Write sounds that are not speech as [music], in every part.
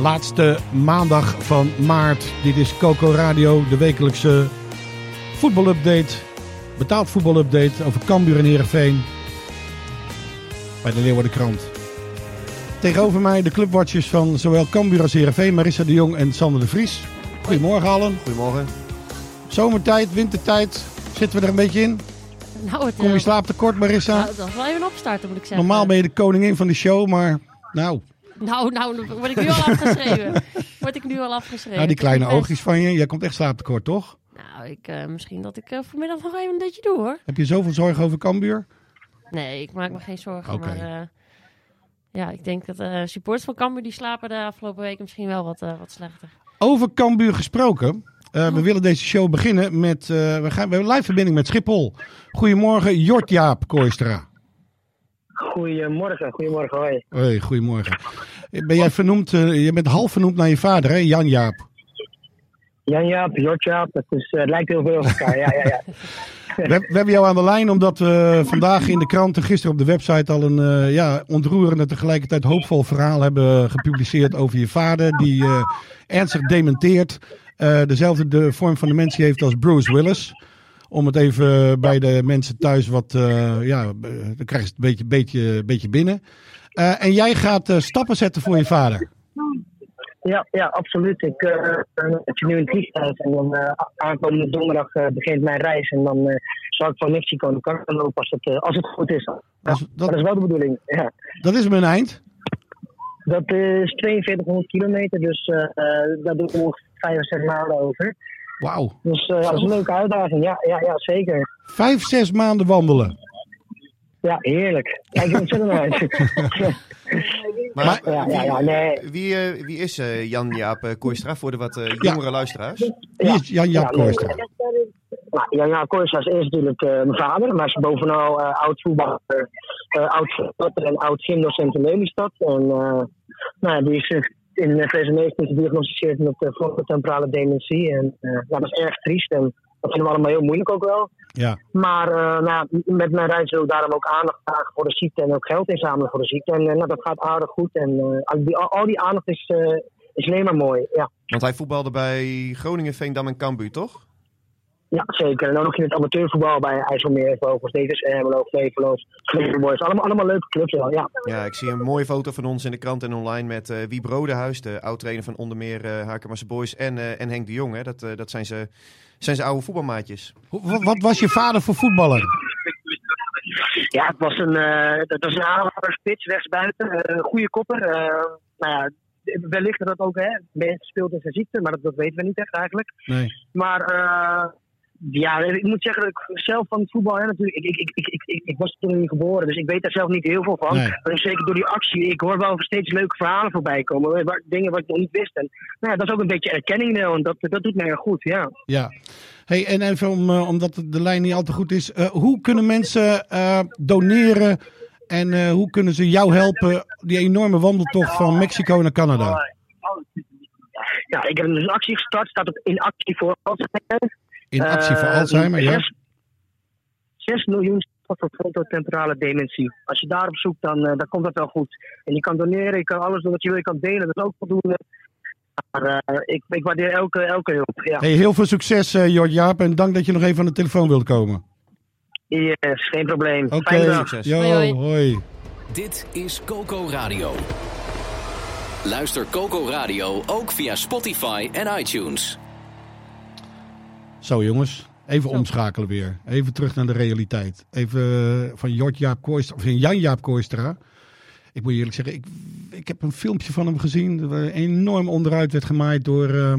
Laatste maandag van maart. Dit is Coco Radio, de wekelijkse voetbalupdate. Betaald voetbalupdate over Cambuur en Heerenveen. Bij de Leeuwarden Krant. Tegenover mij de clubwatchers van zowel Cambuur als Heerenveen. Marissa de Jong en Sander de Vries. Goedemorgen allen. Goedemorgen. Zomertijd, wintertijd. Zitten we er een beetje in? Nou, het, Kom je eh, slaaptekort Marissa? nou, dat is wel even opstarten, moet ik zeggen. Normaal ben je de koningin van de show, maar nou, Nou, nou, word ik nu al afgeschreven. [laughs] Word ik nu al afgeschreven. nou die kleine ben- oogjes van je. Jij komt echt slaaptekort, toch? Nou, ik, eh, misschien dat ik eh, vanmiddag nog even een dutje doe, hoor. Heb je zoveel zorgen over Cambuur? Nee, ik maak me geen zorgen. Maar eh, ja, ik denk dat supporters van Cambuur die slapen de afgelopen weken misschien wel wat, wat slechter. Over Cambuur gesproken. eh, Oh. we willen deze show beginnen met... we, gaan, we hebben live verbinding met Schiphol. Goedemorgen, Jort Jaap Kooistra. Goedemorgen, goedemorgen, hoi. Hoi, goedemorgen. Ben jij vernoemd... eh, je bent half vernoemd naar je vader, hè? Jan Jaap. Jan-Jaap, Jort-Jaap, het, is, eh, het lijkt heel veel op elkaar, ja, ja, ja. [laughs] We, we hebben jou aan de lijn omdat we vandaag in de krant en gisteren op de website al een eh, ja, ontroerend en tegelijkertijd hoopvol verhaal hebben gepubliceerd over je vader. Die ernstig dementeert. dezelfde de vorm van dementie heeft als Bruce Willis. Om het even bij de mensen thuis wat, eh, ja, dan krijg je het een beetje, beetje, beetje binnen. Eh, en jij gaat eh, stappen zetten voor je vader. Ja, ja, absoluut. Ik zit nu in het vliegtuig en dan aankomende donderdag begint mijn reis. En dan zal ik van Mexico naar Canada lopen als het, als het goed is. Ja, Als- dat- dat is wel de bedoeling, ja. Dat is mijn eind. Dat is 4200 kilometer, dus daar doe ik ongeveer vijf of zes maanden over. Wauw. Dus eh, dat is een leuke uitdaging, ja, ja, ja zeker. Vijf, zes maanden wandelen. Ja, heerlijk. Kijk er ontzettend uit. [laughs] Maar, ja, ja, ja, nee. wie, eh, wie is eh, Jan-Jaap uh, Kooistra voor de wat eh, jongere luisteraars? Wie is Jan Jaap nee. Kooistra? Nou, Jan Jaap Kooistra is natuurlijk eh, mijn vader, maar is bovenal eh, oud voetballer, eh, oud voetballer en oud gymdocent in Lelystad. En eh, nou, ja, die is eh, in 2019 gediagnosticeerd met uh, frontotemporale dementie. En eh, ja, dat is erg triest en dat vinden we allemaal heel moeilijk ook wel. Ja. Maar eh, nou, met mijn reis wil ik daarom ook aandacht vragen voor de ziekte en ook geld inzamelen voor de ziekte. En eh, nou, dat gaat aardig goed. En eh, al, die, al die aandacht is, eh, is alleen maar mooi. Ja. Want hij voetbalde bij Groningen, Veendam en Cambuur, toch? Ja, zeker. En dan nog in het amateurvoetbal bij IJsselmeer, Vogels, Devers, Ermelo, Flevolos, Boys. Allemaal, allemaal leuke clubs, wel, ja. Ja, ik zie een mooie foto van ons in de krant en online met eh Wie Brodenhuis, de oud-trainer van onder meer eh Hakermasse Boys en, eh, en Henk de Jong. Hè. Dat, eh, dat zijn ze zijn zijn oude voetbalmaatjes. Wat, wat was je vader voor voetballer? Ja, het was een, eh dat was een aanvaller spits, rechtsbuiten. eh, Een goede kopper. eh, nou ja, wellicht dat ook hè, mensen speelt in zijn ziekte, maar dat, dat weten we niet echt eigenlijk. Nee. Maar eh, ja, ik moet zeggen dat ik zelf van het voetbal, hè, natuurlijk, ik, ik, ik, ik, ik, ik, ik was toen niet geboren, dus ik weet daar zelf niet heel veel van. Nee. Maar zeker door die actie, ik hoor wel steeds leuke verhalen voorbij komen, waar, dingen wat ik nog niet wist. En nou ja, dat is ook een beetje erkenning wel, en dat, dat doet mij erg goed, ja. Ja. Hey, en even om, eh, omdat de lijn niet al te goed is. eh, hoe kunnen mensen eh, doneren en hoe kunnen ze jou helpen? Die enorme wandeltocht van Mexico naar Canada. Ja, ik heb dus een actie gestart, staat op in actie voor. In actie voor Eh, Alzheimer, ja. 6 miljoen voor frontotemporale dementie. Als je daarop zoekt, dan, eh, dan komt dat wel goed. En je kan doneren, je kan alles doen wat je wil, je kan delen, dat is ook voldoende. Maar eh, ik, ik waardeer elke, elke hulp. Ja. Hey, heel veel succes, eh Jort Jaap. En dank dat je nog even aan de telefoon wilt komen. Yes, geen probleem. Oké, yo, Hoi, hoi. hoi. Dit is Coco Radio. Luister Coco Radio ook via Spotify en iTunes. Zo jongens, even omschakelen weer. Even terug naar de realiteit. Even eh, van Jort Jaap Kooistra, of van Jan Jaap Kooistra. Ik moet je eerlijk zeggen, ik, ik heb een filmpje van hem gezien. Waar enorm onderuit werd gemaaid door, eh,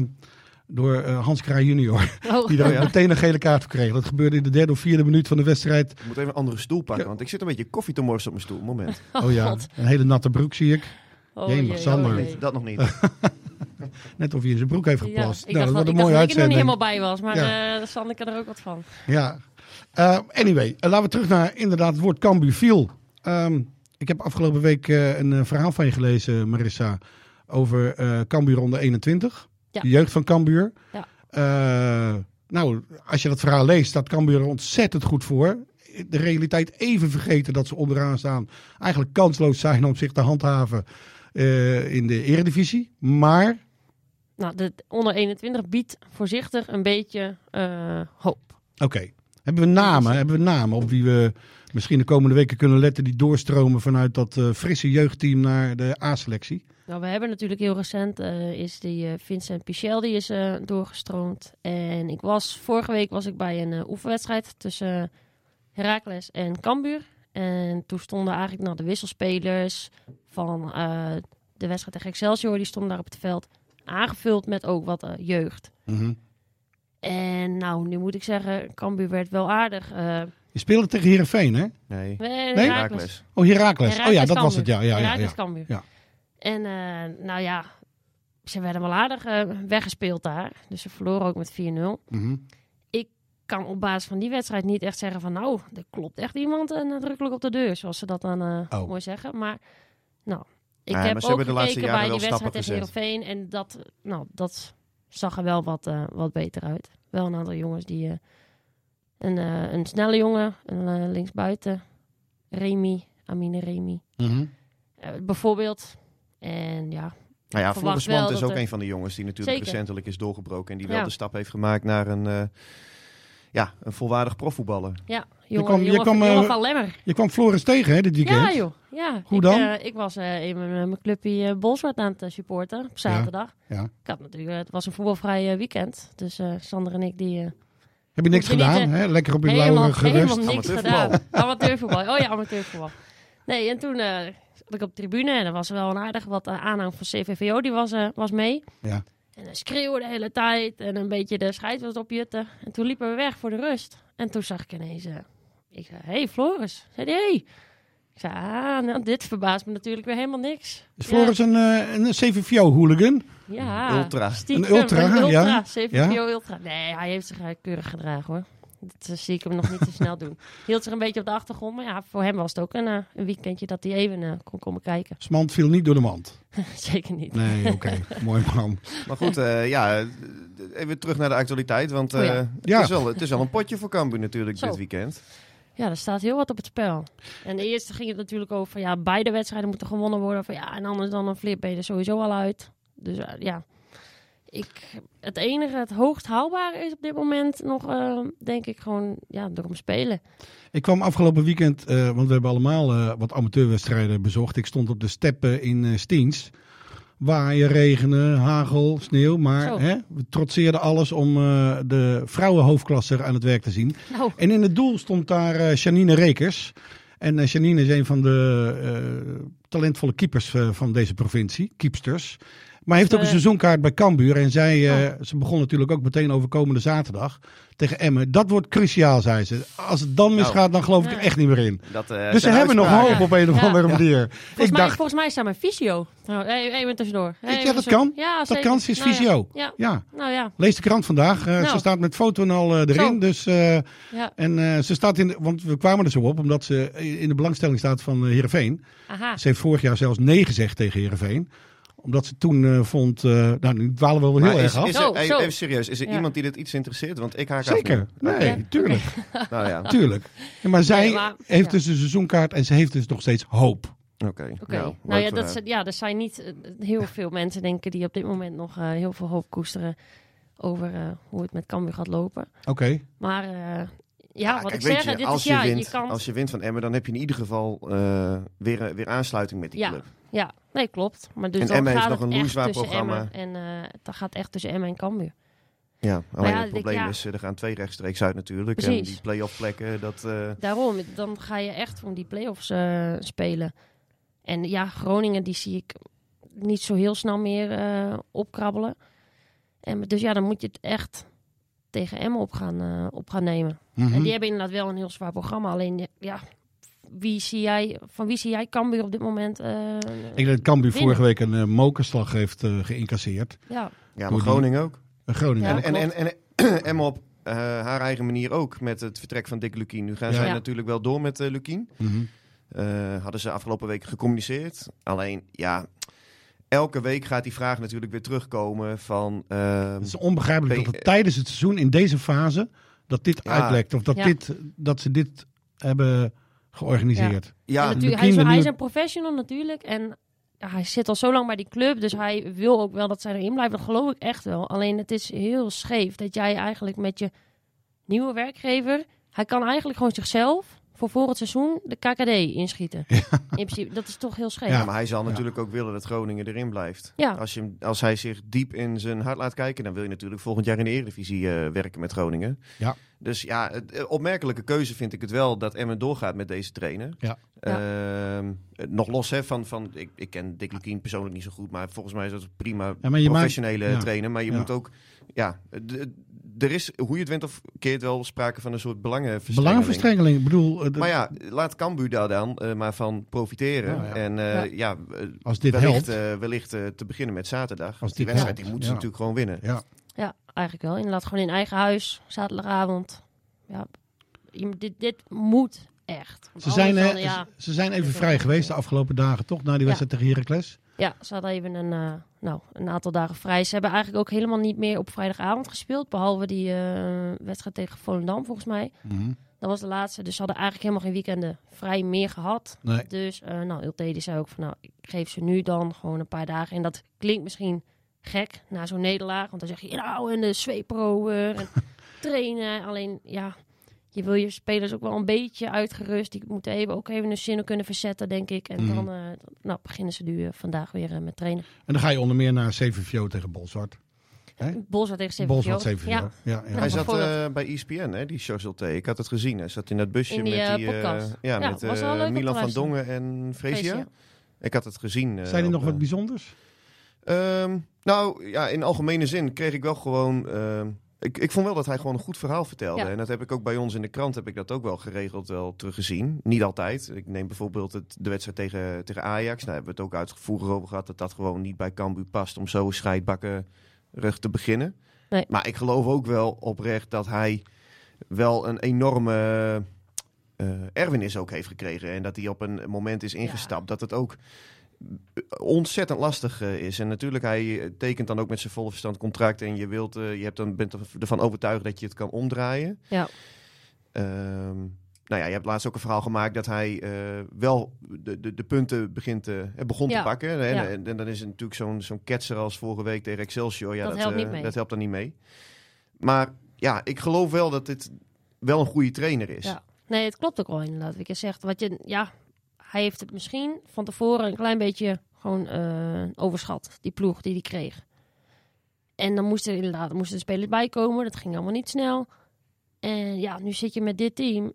door eh, Hans Kraai junior. Oh. [laughs] Die daar Oh ja. meteen een gele kaart voor kreeg. Dat gebeurde in de derde of vierde minuut van de wedstrijd. Ik moet even een andere stoel pakken, want ik zit een beetje koffie te morsen op mijn stoel. Moment. Oh, ja, [laughs] God. een hele natte broek zie ik. Oh, Jemig, jee, Sander. oh. Dat nog niet. [laughs] Net of hij in zijn broek heeft Ja, geplast. ik nou, dacht, dat wordt ik een mooie ik er niet helemaal bij was, maar eh Sanneke er ook wat van. Ja. Eh, anyway, eh, laten we terug naar inderdaad het woord Cambuur viel. Ehm, ik heb afgelopen week een verhaal van je gelezen, Marissa, over Cambuur onder 21. Ja. De jeugd van Cambuur. Ja. Nou, als je dat verhaal leest, staat Cambuur er ontzettend goed voor. De realiteit even vergeten dat ze onderaan staan. Eigenlijk kansloos zijn om zich te handhaven in de eredivisie. Maar, Nou, de onder 21 biedt voorzichtig een beetje eh, hoop. oké. Hebben we namen? Hebben we namen op wie we misschien de komende weken kunnen letten die doorstromen vanuit dat eh, frisse jeugdteam naar de A-selectie? Nou, we hebben natuurlijk heel recent eh, is die Vincent Pichel die is doorgestroomd. En ik was vorige week was ik bij een oefenwedstrijd tussen Heracles en Cambuur. En toen stonden eigenlijk nou, de wisselspelers van de wedstrijd tegen Excelsior, die stonden daar op het veld. Aangevuld met ook wat eh, jeugd. Mhm. En nou, nu moet ik zeggen, Cambuur werd wel aardig. eh Je speelde tegen Heerenveen, hè? Nee. nee, Nee? Herakles. Oh, Heracles. Oh ja, dat was het. Ja, ja, ja, ja. Cambuur. Ja. En eh, nou ja, ze werden wel aardig weggespeeld daar. Dus ze verloren ook met 4-0. Mhm. kan op basis van die wedstrijd niet echt zeggen van nou, er klopt echt iemand nadrukkelijk op de deur, zoals ze dat dan eh Oh. mooi zeggen. Maar nou, ik Ja, heb ook hebben de laatste gekeken bij die wedstrijd tegen Heerenveen en dat, nou, dat zag er wel wat, eh, wat beter uit. Wel een aantal jongens die, eh, een, eh, een snelle jongen, een linksbuiten, Remy, Amine Remy, eh, bijvoorbeeld. En ja, Nou ja, Floris Mand is ook er- een van de jongens die natuurlijk Zeker. recentelijk is doorgebroken. En die wel Ja. de stap heeft gemaakt naar een, ja, een volwaardig profvoetballer. ja jongen, kwam- je kwam, jongen eh, van Lemmer. Je kwam Floris tegen, hè, dit weekend? Ja, joh. Ja. Hoe ik, dan? eh, ik was eh, in mijn, mijn clubje eh, Bolsward aan het supporten op zaterdag. Ja. Ik had natuurlijk, het was een voetbalvrij weekend. Dus eh, Sander en ik die eh, Heb je niks je niet, gedaan, hè? Lekker op je helemaal, lauwe gerust. helemaal niks gedaan. Amateurvoetbal. Oh ja, amateurvoetbal. Nee, en toen eh zat ik op de tribune en er was wel een aardig wat aanhang van CVVO. Die was, eh, was mee. Ja. En hij schreeuwde de hele tijd en een beetje de scheid was opjutten. En toen liepen we weg voor de rust. En toen zag ik ineens... eh, ik zei, hey Floris. Zei hij, hey. Ik zei, ah, nou, dit verbaast me natuurlijk weer helemaal niks. Is Floris een, eh een CVVO-hooligan? Ja, Een ultra. stiekem, Een ultra, een ultra, ja? CVVO ultra. Nee, hij heeft zich eh, keurig gedragen hoor. Dat zie ik hem nog niet te [laughs] snel doen. Hield zich een beetje op de achtergrond, maar ja, voor hem was het ook een, eh, een weekendje dat hij even eh, kon komen kijken. Smant viel niet door de mand. [laughs] Zeker niet. Nee, oké. [laughs] Mooi man. Maar goed, eh, ja, even terug naar de actualiteit. Want eh, Oh ja. het, Ja. is wel, het is wel een potje voor Cambuur natuurlijk Zo. dit weekend. Ja, er staat heel wat op het spel. En de eerste ging het natuurlijk over, ja, beide wedstrijden moeten gewonnen worden. Van, ja, en anders dan een flip ben je er sowieso al uit. Dus ja, ik, het enige, het hoogst haalbare is op dit moment nog, eh, denk ik, gewoon, ja, erom spelen. Ik kwam afgelopen weekend, eh, want we hebben allemaal eh, wat amateurwedstrijden bezocht. Ik stond op de steppen in Stiens. Waaien, regenen, hagel, sneeuw. Maar hè, we trotseerden alles om de vrouwenhoofdklasse aan het werk te zien. Nou, En in het doel stond daar Janine Rekers. En Janine is een van de talentvolle keepers van deze provincie, keepsters. Maar heeft ook een Eh. seizoenkaart bij Cambuur. En zij, eh, Oh. ze begon natuurlijk ook meteen over komende zaterdag tegen Emmen. Dat wordt cruciaal, zei ze. Als het dan misgaat, dan geloof ik er echt niet meer in. Dat, eh, Dus ze hebben nog hoop op een of andere Ja. manier. Volgens, Ik mij, dacht, volgens mij is mijn fysio. Nou, even tussendoor. Hey, ja, dat even kan. Ja, Dat zeker. kan, ze is Nou ja. fysio. Ja, ja, nou ja. lees de krant vandaag. Eh, Nou. Ze staat met foto en al erin. Zo. Dus, eh, ja. en eh, ze staat in, de- want we kwamen er zo op, omdat ze in de belangstelling staat van eh, Heerenveen. Aha. Ze heeft vorig jaar zelfs nee gezegd tegen Heerenveen. Omdat ze toen eh, vond, eh, nou nu dwalen we wel heel erg af. is er, Zo, even, zo. even serieus, is er Ja. iemand die dit iets interesseert? Want ik haak af Zeker, nee, Ja. tuurlijk, [laughs] Nou ja, oké. tuurlijk. Ja, maar zij Nee, maar- heeft ja. dus een seizoenkaart en ze heeft dus nog steeds hoop. Oké. Nou, nou leuk ja, dat, ja, er zijn niet eh, heel veel mensen, denken, die op dit moment nog eh, heel veel hoop koesteren over eh, hoe het met Cambuur gaat lopen. Oké, Maar eh, Ja, wat kijk, ik zeg, je, dit als, is je ja, wint, je kan... als je wint van Emmen, dan heb je in ieder geval eh, weer, weer aansluiting met die Ja. club. Ja, nee, klopt. Maar dus En dan Emmen heeft nog een loeizwaar programma. En eh dat gaat echt tussen Emmen en Cambuur. Ja, alleen ja, het ik- probleem ja. is, eh, er gaan twee rechtstreeks uit natuurlijk. En Precies. die play-off plekken, dat... eh, Daarom, dan ga je echt om die play-offs eh, spelen. En ja, Groningen, die zie ik niet zo heel snel meer eh, opkrabbelen. En, dus ja, dan moet je het echt tegen Emmen op gaan, eh, op gaan nemen. Mhm. En die hebben inderdaad wel een heel zwaar programma. Alleen, ja, wie zie jij, van wie zie jij Cambuur op dit moment? eh, Ik denk dat Cambuur vorige week een eh, mokerslag heeft eh, geïncasseerd. ja, ja, maar Groningen ook. Groningen. Ja. en, en, en, en [clears throat] Emmen op eh, haar eigen manier ook met het vertrek van Dick Lukien. Nu gaan Ja. zij Ja. natuurlijk wel door met Lukien. Mhm. Eh, hadden ze afgelopen week gecommuniceerd. Alleen, ja, elke week gaat die vraag natuurlijk weer terugkomen van... eh, Het is onbegrijpelijk dat het tijdens het seizoen in deze fase dat dit Ja. uitlekt. Of dat, Ja. dit, dat ze dit hebben georganiseerd. ja, natuurlijk, hij, is, hij is een professional natuurlijk. En hij zit al zo lang bij die club. Dus hij wil ook wel dat zij erin blijven. Dat geloof ik echt wel. Alleen het is heel scheef dat jij eigenlijk met je nieuwe werkgever... Hij kan eigenlijk gewoon zichzelf voor volgend seizoen de KKD inschieten. In principe, dat is toch heel scheef. Ja. Maar hij zal natuurlijk ook willen dat Groningen erin blijft. Ja. Als, je, hem- als hij zich diep in zijn hart laat kijken, dan wil je natuurlijk volgend jaar in de Eredivisie eh, werken met Groningen. Ja. Dus ja, het- eh, opmerkelijke keuze vind ik het wel dat Emmen doorgaat met deze trainer. Ja. Ehm, eh, nog los hè, van, van ik, ik ken Dick Lukien persoonlijk niet zo goed, maar volgens mij is dat een prima Ja, maar je professionele maakt- trainer. Maar je Ja. moet ook, ja, er is, hoe je het went of keert wel sprake van een soort belangenverstrengeling. Belangenverstrengeling. Ik bedoel, eh, Maar ja, laat Cambuur daar dan eh, maar van profiteren. Ja, ja. En eh, Ja. ja, als dit wellicht, helpt. eh, wellicht eh, te beginnen met zaterdag. Als die wedstrijd die moeten ze natuurlijk gewoon winnen. ja. Ja, eigenlijk wel. Inderdaad, gewoon in eigen huis, zaterdagavond. Ja, je- dit, dit moet echt. Ze, zijn, anders dan, ja, ze- ze zijn even vrij geweest de afgelopen dagen, toch? Na die wedstrijd tegen Heracles. Ja, ze hadden even een, eh, nou, een aantal dagen vrij. Ze hebben eigenlijk ook helemaal niet meer op vrijdagavond gespeeld. Behalve die eh, wedstrijd tegen Volendam, volgens mij. Mhm. Dat was de laatste. Dus ze hadden eigenlijk helemaal geen weekenden vrij meer gehad. Nee. Dus, eh nou, Ulte die zei ook van, nou, ik geef ze nu dan gewoon een paar dagen. En dat klinkt misschien gek na zo'n nederlaag. Want dan zeg je, nou, en de zweeprover en [laughs] trainen. Alleen, ja, je wil je spelers ook wel een beetje uitgerust. Die moeten even, ook even hun zinnen kunnen verzetten, denk ik. En Mhm. dan eh, nou, beginnen ze nu eh, vandaag weer eh, met trainen. En dan ga je onder meer naar CVVO tegen Bolzwart. Hè? Bolzwart tegen CVVO. Bolzwart CVVO. Ja, Ja. Ja, Nou, Hij zat eh, bij ESPN, hè, die Charles Ik had het gezien. Hij zat in dat busje In die, met die, podcast. ja, Ja, met Milan van. Dongen en Fresia. Ik had het gezien. Zijn er nog wat bijzonders? Ehm, nou, ja, in algemene zin kreeg ik wel gewoon... ik, ik vond wel dat hij gewoon een goed verhaal vertelde. Ja. En dat heb ik ook bij ons in de krant heb ik dat ook wel geregeld wel teruggezien. Niet altijd. Ik neem bijvoorbeeld het, de wedstrijd tegen, tegen Ajax. Daar hebben we het ook uitgevoerd over gehad dat dat gewoon niet bij Cambuur past om zo scheidbakken rug te beginnen. Nee. Maar ik geloof ook wel oprecht dat hij wel een enorme eh ergernis ook heeft gekregen. En dat hij op een moment is ingestapt. Dat het ook ontzettend lastig eh, is. En natuurlijk, hij eh, tekent dan ook met zijn volle verstand contract. En je, wilt, eh, je hebt dan, bent ervan overtuigd dat je het kan omdraaien. Ja. Ehm, nou ja, je hebt laatst ook een verhaal gemaakt dat hij wel de, de, de punten begint te, begon Ja. te pakken. En, Ja. en, en dan is het natuurlijk zo'n zo'n ketser als vorige week tegen Excelsior. Ja, Dat dat, helpt niet mee. dat helpt dan niet mee. Maar ja, ik geloof wel dat dit wel een goede trainer is. Ja. Nee, het klopt ook wel inderdaad. Wat je zegt, wat je, ja, hij heeft het misschien van tevoren een klein beetje gewoon eh, overschat, die ploeg die hij kreeg. En dan moesten er inderdaad moesten de spelers bij komen. Dat ging allemaal niet snel. En ja, nu zit je met dit team.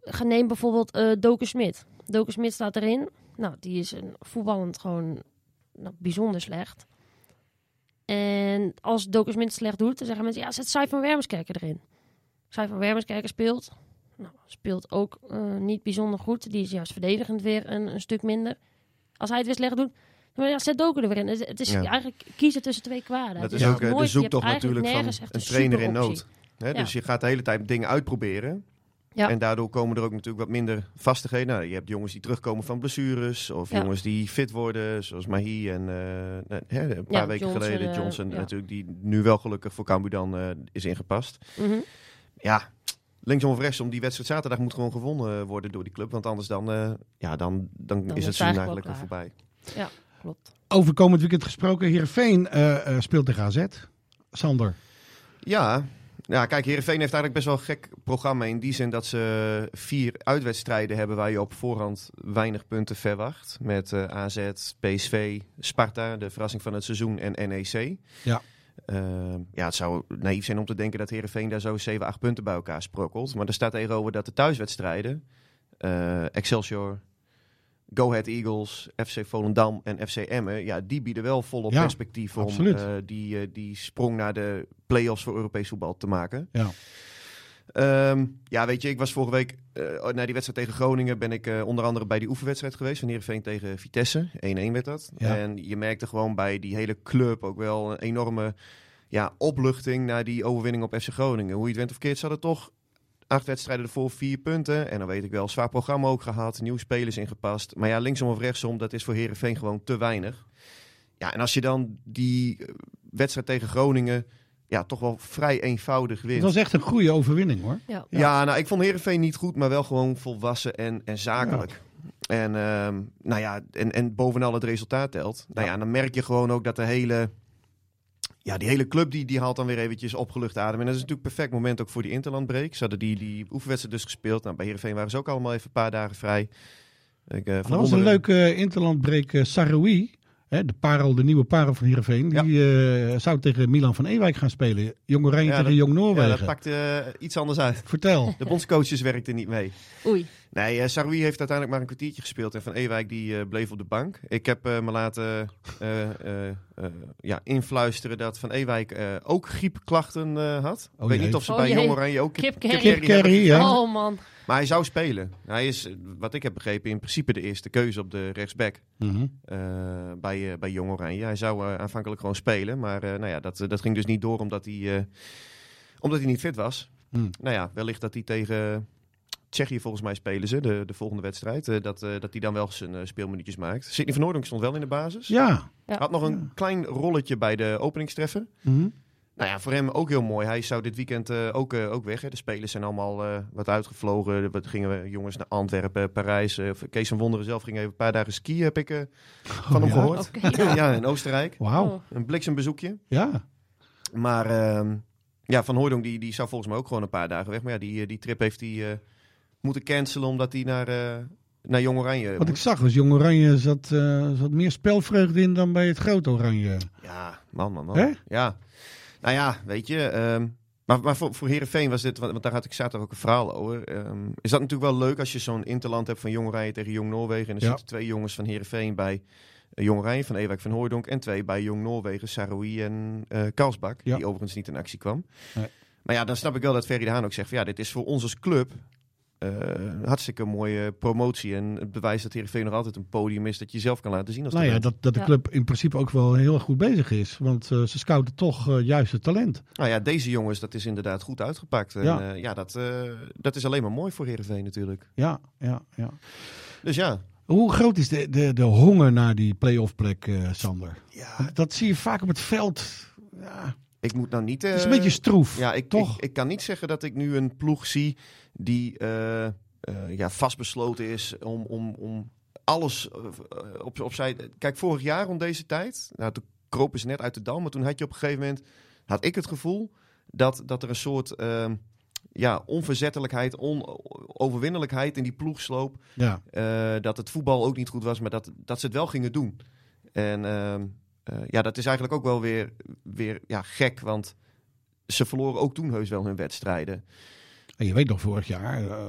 ga neem bijvoorbeeld eh Doken Smit. Doken Smit staat erin. Nou, die is een voetballend gewoon nou, bijzonder slecht. En als Doken Smit slecht doet, dan zeggen mensen... Ja, zet Sai van Wermerskerken erin. Sai van Wermerskerken speelt. Nou, speelt ook eh, niet bijzonder goed. Die is juist verdedigend weer een, een stuk minder. Als hij het weer slecht doet, dan ja, zet Doken er weer in. Het, is Ja. eigenlijk kiezen tussen twee kwaden. Dat Het is is ook eh, de zoektocht natuurlijk van een trainer in nood. Hè? Ja. Dus je gaat de hele tijd dingen uitproberen. Ja. En daardoor komen er ook natuurlijk wat minder vastigheden. Nou, je hebt jongens die terugkomen van blessures. Of jongens die fit worden, zoals Mahi. En eh, nou, hè, een paar weken Johnson, geleden Johnson natuurlijk. Die nu wel gelukkig voor Cambuur dan is ingepast. Mhm. Ja, linksom of rechtsom. Die wedstrijd zaterdag moet gewoon gewonnen worden door die club. Want anders dan, eh, ja, dan, dan, Dan is het seizoen eigenlijk weer voorbij. Klopt. Over komend weekend gesproken. Heerenveen eh, eh, speelt tegen AZ. Sander. Ja, Ja, kijk, Heerenveen heeft eigenlijk best wel een gek programma. In die zin dat ze vier uitwedstrijden hebben waar je op voorhand weinig punten verwacht. Met eh, AZ, PSV, Sparta, de verrassing van het seizoen en NEC. Ja. Eh, ja, het zou naïef zijn om te denken dat Heerenveen daar zo 7, 8 punten bij elkaar sprokkelt. Maar er staat tegenover dat de thuiswedstrijden, eh, Excelsior, Go Ahead Eagles, FC Volendam en FC Emmen, ja, die bieden wel volop Ja, perspectief om eh, die, eh, die sprong naar de play-offs voor Europees voetbal te maken. Ja. Ehm, ja, weet je, ik was vorige week eh na die wedstrijd tegen Groningen ben ik eh, onder andere bij die oefenwedstrijd geweest van Heerenveen tegen Vitesse. 1-1 werd dat. Ja. En je merkte gewoon bij die hele club ook wel een enorme ja, opluchting naar die overwinning op FC Groningen. Hoe je het went of keert, ze hadden toch acht wedstrijden ervoor, vier punten. En dan weet ik wel, zwaar programma ook gehad, nieuwe spelers ingepast. Maar ja, linksom of rechtsom, dat is voor Heerenveen gewoon te weinig. Ja, en als je dan die eh, wedstrijd tegen Groningen ja, toch wel vrij eenvoudig wint. Het was echt een goede overwinning hoor. Ja. Ja, nou, ik vond Heerenveen niet goed, maar wel gewoon volwassen en, en zakelijk. En, ehm, nou ja, en, en bovenal het resultaat telt. Nou ja, dan merk je gewoon ook dat de hele... Ja, die hele club die, die haalt dan weer eventjes opgelucht adem. En dat is natuurlijk een perfect moment ook voor die interlandbreak. Ze hadden die, die oefenwedstrijd dus gespeeld. Nou, bij Heerenveen waren ze ook allemaal even een paar dagen vrij. Ik, eh, van Dat was een leuke eh, interlandbreek. eh, Saroui, hè, de, parel, de nieuwe parel van Heerenveen, die eh, zou tegen Milan van Ewijk gaan spelen. Jong Oranje Ja, tegen dat- Jong Ja, Noorwegen. dat pakte eh, iets anders uit. Vertel. De bondscoaches werkten niet mee. Oei. Nee, uh, Saroui heeft uiteindelijk maar een kwartiertje gespeeld. En Van Ewijk die eh, bleef op de bank. Ik heb eh, me laten eh, eh, eh, ja, influisteren dat Van Ewijk eh, ook griepklachten eh, had. Oh Ik weet jee. niet of ze Oh bij jee. Jong Oranje ook Kip kip- Kerry. kipkerrie. Kipkerrie, ja. Oh man. Maar hij zou spelen. Hij is, wat ik heb begrepen, in principe de eerste keuze op de rechtsback Mhm. eh, bij, eh, bij Jong Oranje. Hij zou eh, aanvankelijk gewoon spelen. Maar eh, nou ja, dat, dat ging dus niet door omdat hij, eh, omdat hij niet fit was. Hmm. Nou ja, wellicht dat hij tegen Tsjechië volgens mij spelen ze, de, de volgende wedstrijd. eh, dat, eh, dat hij dan wel zijn speelminuutjes maakt. Sidney van Noordonk stond wel in de basis. Ja. Ja. Had nog een klein rolletje bij de openingstreffer. Mhm. Nou ja, voor hem ook heel mooi. Hij zou dit weekend eh, ook, eh, ook weg. Hè. De spelers zijn allemaal eh, wat uitgevlogen. Wat gingen we jongens naar Antwerpen, Parijs. Kees van Wonderen zelf ging even een paar dagen skiën, heb ik eh, van hem Oh, ja? gehoord. Oké. ja, [laughs] in Oostenrijk. Wauw. Oh. Een bliksembezoekje. Ja. Maar ehm, ja, Van Hooydonk die, die zou volgens mij ook gewoon een paar dagen weg. Maar ja, die, die trip heeft hij eh, moeten cancelen omdat hij naar, eh, naar Jong Oranje Wat ik zag was Jong Oranje zat, eh, zat meer spelvreugde in dan bij het grote Oranje. Ja, man, man, man. Hè? Ja. Nou ja, weet je. ehm, maar, maar voor, voor Heerenveen was dit, want, want daar had ik zaterdag ook een verhaal over. ehm, is dat natuurlijk wel leuk als je zo'n interland hebt van Jong Oranje tegen Jong Noorwegen. En er Ja. zitten twee jongens van Heerenveen bij eh, Jong Oranje, van Ewijk van Hooijdonk. En twee bij Jong Noorwegen, Saroui en eh Kalsbak. Ja. Die overigens niet in actie kwam. Nee. Maar ja, dan snap ik wel dat Ferry de Haan ook zegt van ja, dit is voor ons als club een hartstikke mooie promotie. En het bewijst dat Heerenveen nog altijd een podium is dat je zelf kan laten zien als Nou ja, talent. dat, dat de Ja. club in principe ook wel heel erg goed bezig is. Want eh, ze scouten toch eh, juist het talent. Nou ja, deze jongens, dat is inderdaad goed uitgepakt. En Ja. ja, ja dat, eh, dat is alleen maar mooi voor Heerenveen natuurlijk. Ja, ja, ja. Dus ja. Hoe groot is de, de, de honger naar die play-off plek, eh, Sander? ja Dat zie je vaak op het veld. Ja, ik moet nou niet... het is eh, een beetje stroef. Ja, ik, toch? Ik, ik kan niet zeggen dat ik nu een ploeg zie die eh, eh, ja, vastbesloten is om, om, om alles eh, op, opzij... Kijk, vorig jaar rond deze tijd, nou, toen kropen ze net uit de dal, maar toen had je op een gegeven moment, had ik het gevoel dat, dat er een soort ehm, ja, onverzettelijkheid, onoverwinnelijkheid in die ploegsloop ja. eh, dat het voetbal ook niet goed was, maar dat, dat ze het wel gingen doen. En ehm, eh, ja, dat is eigenlijk ook wel weer, weer ja, gek, want ze verloren ook toen heus wel hun wedstrijden. En je weet nog vorig jaar, eh,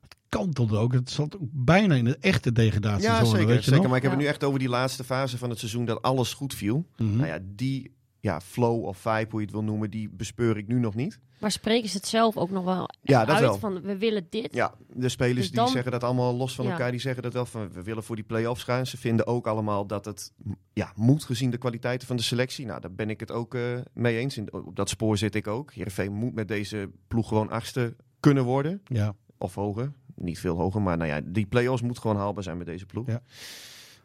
het kantelde ook. Het zat ook bijna in de echte degradatiezone. Ja, zeker. weet je zeker. nog? Maar ik heb het nu echt over die laatste fase van het seizoen dat alles goed viel. Mhm. Nou ja, die ja, flow of vibe, hoe je het wil noemen, die bespeur ik nu nog niet. Maar spreken ze het zelf ook nog wel Ja, dat uit wel. van we willen dit? Ja, de spelers Dus die dan- zeggen dat allemaal los van Ja. elkaar. Die zeggen dat wel van we willen voor die play-offs gaan. Ze vinden ook allemaal dat het ja, moet gezien de kwaliteiten van de selectie. Nou, daar ben ik het ook eh, mee eens. In, op dat spoor zit ik ook. Heerenveen moet met deze ploeg gewoon achtste kunnen worden. Ja. Of hoger. Niet veel hoger, maar nou ja, die play-offs moet gewoon haalbaar zijn met deze ploeg. Ja.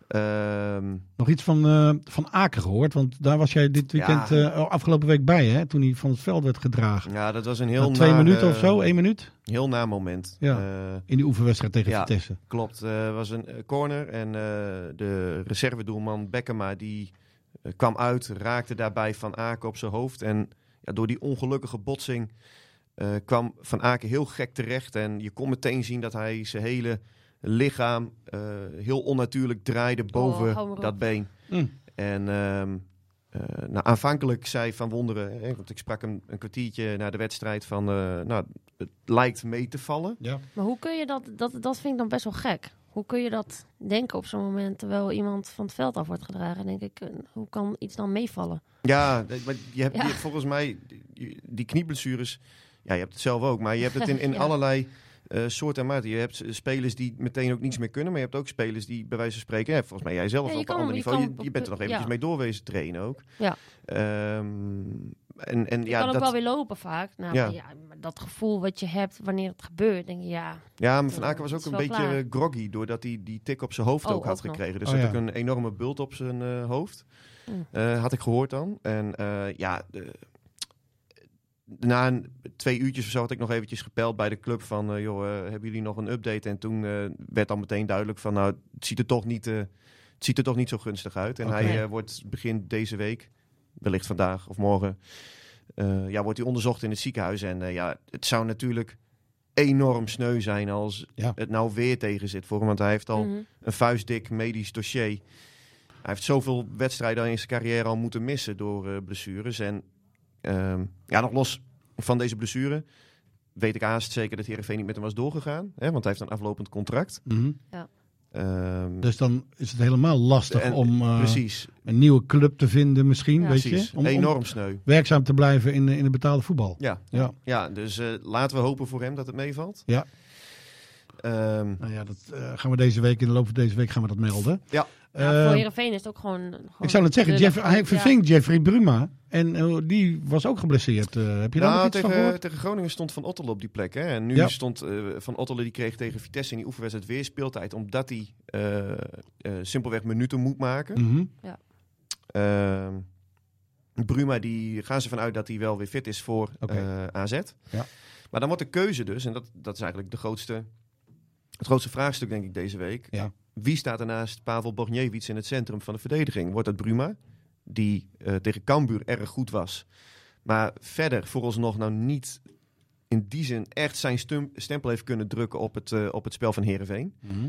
Ehm, Nog iets van, eh, van Aken gehoord, want daar was jij dit weekend Ja. eh, afgelopen week bij, hè? Toen hij van het veld werd gedragen. ja, dat was een heel Na twee minuten eh, of zo, één minuut Heel na moment. Ja. Eh, in die oefenwedstrijd tegen Ja. Vitesse. Klopt, was een eh, corner en eh, de reservedoelman Bekkema die eh, kwam uit, raakte daarbij Van Aken op zijn hoofd. En ja, door die ongelukkige botsing eh, kwam Van Aken heel gek terecht. En je kon meteen zien dat hij zijn hele lichaam eh, heel onnatuurlijk draaide boven maar op. dat been. Mm. En ehm, eh, nou, aanvankelijk zei Van Wonderen, hè, want ik sprak hem een kwartiertje na de wedstrijd van, eh, nou, het lijkt mee te vallen. Ja. Maar hoe kun je dat, dat, dat vind ik dan best wel gek. Hoe kun je dat denken op zo'n moment terwijl iemand van het veld af wordt gedragen? Denk ik, hoe kan iets dan meevallen? Ja, maar je hebt, Ja. je hebt volgens mij die, die knieblessures. Ja, je hebt het zelf ook, maar je hebt het in, in [laughs] Ja. allerlei eh soorten en maten. Je hebt spelers die meteen ook niets meer kunnen, maar je hebt ook spelers die bij wijze van spreken, hè, volgens mij jij zelf Ja, op een ander je niveau, je, bent er nog eventjes ja. mee doorwezen trainen ook. Ja. Ehm, en, en Je ja, kan ook dat, wel weer lopen vaak. Nou, Ja. maar ja, maar dat gevoel wat je hebt wanneer het gebeurt, denk je, ja, ja, maar Van Ja, Aken was ook een beetje klaar. groggy, doordat hij die tik op zijn hoofd Oh, ook had ook gekregen. Dus Oh, had ja. ook een enorme bult op zijn eh, hoofd. Mm. Eh, had ik gehoord dan. En eh, ja, de- na een, twee uurtjes of zo had ik nog eventjes gepeld bij de club van... eh, joh, eh, hebben jullie nog een update? En toen eh, werd dan meteen duidelijk van... nou, het ziet er toch niet, eh, het ziet er toch niet zo gunstig uit. En hij wordt begin deze week, wellicht vandaag of morgen... eh, ja, wordt hij onderzocht in het ziekenhuis. En ja, het zou natuurlijk enorm sneu zijn als Ja. het nou weer tegen zit voor hem. Want hij heeft al Mhm. een vuistdik medisch dossier. Hij heeft zoveel wedstrijden in zijn carrière al moeten missen door eh, blessures. En ehm, ja, nog los van deze blessure weet ik haast zeker dat Heerenveen niet met hem was doorgegaan. Hè, want hij heeft een aflopend contract. Mhm. Ehm, Dus dan is het helemaal lastig En- om eh, precies, een nieuwe club te vinden misschien, Ja. weet precies. je? Om, Enorm sneu. werkzaam te blijven in, in het betaalde voetbal. Ja, Ja. ja dus eh, laten we hopen voor hem dat het meevalt. Ja. Ehm, Nou ja, dat eh, gaan we deze week, in de loop van deze week gaan we dat melden. Ja. Ja, Eh, voor Heerenveen is het ook gewoon... gewoon ik zou het zeggen. Jeff, hij Ja. verving Jeffrey Bruma. En eh, die was ook geblesseerd. Eh, heb je daar nou, nog iets van tegen, gehoord? tegen Groningen stond Van Ottelen op die plek. Hè? En nu Ja. stond eh, Van Ottelen, die kreeg tegen Vitesse in die oefenwedstrijd weer speeltijd. Omdat hij eh, eh, simpelweg minuten moet maken. Mhm. Ehm, Bruma, die gaan ze vanuit dat hij wel weer fit is voor eh, AZ. Ja. Maar dan wordt de keuze dus, en dat, dat is eigenlijk de grootste, het grootste vraagstuk denk ik deze week. Ja. Wie staat er naast Pavel Borgniewicz in het centrum van de verdediging? Wordt dat Bruma, die eh, tegen Cambuur erg goed was. Maar verder vooralsnog nou niet in die zin echt zijn stum- stempel heeft kunnen drukken op het, eh, op het spel van Heerenveen. Mhm.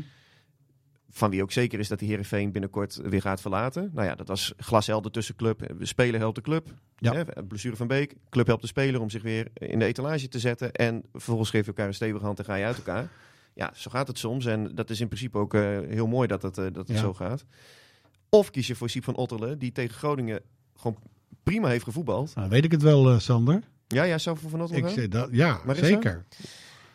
Van wie ook zeker is dat hij Heerenveen binnenkort weer gaat verlaten. Nou ja, dat was glashelder tussen club. De speler helpt de club. Ja. Hè, blessure van Beek. Club helpt de speler om zich weer in de etalage te zetten. En vervolgens geef je elkaar een stevige hand en ga je uit elkaar. Ja, zo gaat het soms. En dat is in principe ook eh, heel mooi dat het, eh, dat het Ja. zo gaat. Of kies je voor Siep van Otterlen, die tegen Groningen gewoon prima heeft gevoetbald. Nou, weet ik het wel, eh, Sander. Ja, jij zou voor Van Otterlen Ik zeg dat, ja, Marissa? zeker.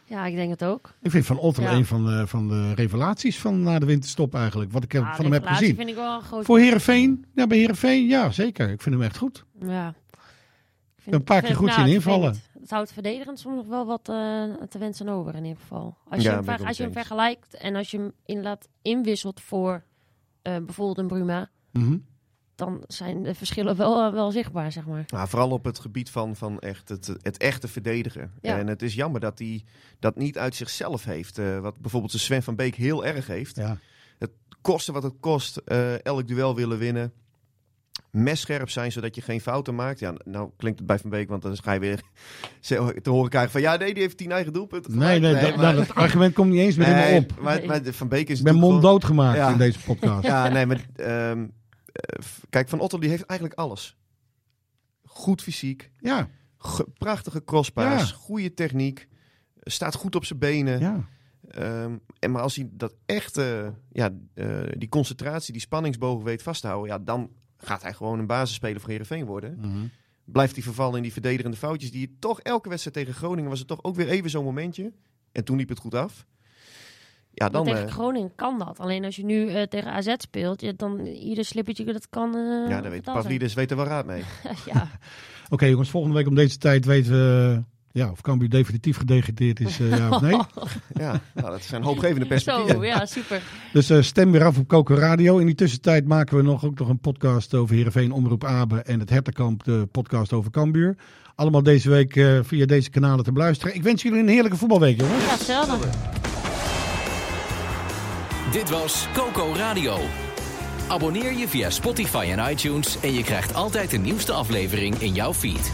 Ja, ik denk het ook. Ik vind Van Otterlo Ja. een van de, van de revelaties van na de winterstop eigenlijk. Wat ik heb- Ja, van hem heb gezien. vind ik wel een groot... Voor Heerenveen? Ja, bij Heerenveen, ja, zeker. Ik vind hem echt goed. Ja. Ik vind- Een paar ik keer vind- goed nou, ik invallen. vind Het, het houdt verdedigend soms nog wel wat eh, te wensen over in ieder geval. Als je, Ja, hem, ver- als je hem vergelijkt en als je hem inlaat inwisselt voor eh, bijvoorbeeld een Bruma, Mhm. dan zijn de verschillen wel, eh, wel zichtbaar, zeg maar. Nou, vooral op het gebied van, van echt het, het echte verdedigen. Ja. En het is jammer dat hij dat niet uit zichzelf heeft. eh, wat bijvoorbeeld de Sven van Beek heel erg heeft. Ja. Kosten wat het kost, eh, elk duel willen winnen. Messcherp zijn, zodat je geen fouten maakt. Ja, nou klinkt het bij Van Beek, want dan ga je weer [laughs] te horen krijgen van... Ja, nee, die heeft tien eigen doelpunten. Nee, nee, dat, dat argument komt niet eens meer in me op. Maar, maar Van Beek is Ik ben natuurlijk monddood gemaakt Ja. in deze podcast. Ja, nee, maar ehm, eh, kijk, Van Otto die heeft eigenlijk alles. Goed fysiek, Ja, ge- prachtige crosspaas, Ja. goede techniek, staat goed op zijn benen. ja. Ehm, en maar als hij dat echte, ja, eh, die concentratie, die spanningsbogen weet vast te houden, ja, dan gaat hij gewoon een basisspeler voor Heerenveen worden. Mhm. Blijft hij vervallen in die verdedigende foutjes die je toch elke wedstrijd tegen Groningen was het toch ook weer even zo'n momentje. En toen liep het goed af. Ja, dan. Tegen eh, Groningen kan dat. Alleen als je nu eh, tegen AZ speelt, ja, dan ieder slippertje dat kan. eh ja, daar weet. Pavlidis weet er wel raad mee. [laughs] ja, [laughs] Oké jongens, volgende week om deze tijd weten we ja, of Cambuur definitief gedegradeerd is, eh, ja of nee. [laughs] Ja, nou, dat zijn hoopgevende perspectieven. zo, ja, super. Dus eh, stem weer af op Coco Radio. In die tussentijd maken we nog, ook nog een podcast over Heerenveen, Omroep Abe en het Hertenkamp, de podcast over Cambuur. Allemaal deze week eh, via deze kanalen te beluisteren. Ik wens jullie een heerlijke voetbalweek jongens. Ja, hetzelfde. Dit was Coco Radio. Abonneer je via Spotify en iTunes en je krijgt altijd de nieuwste aflevering in jouw feed.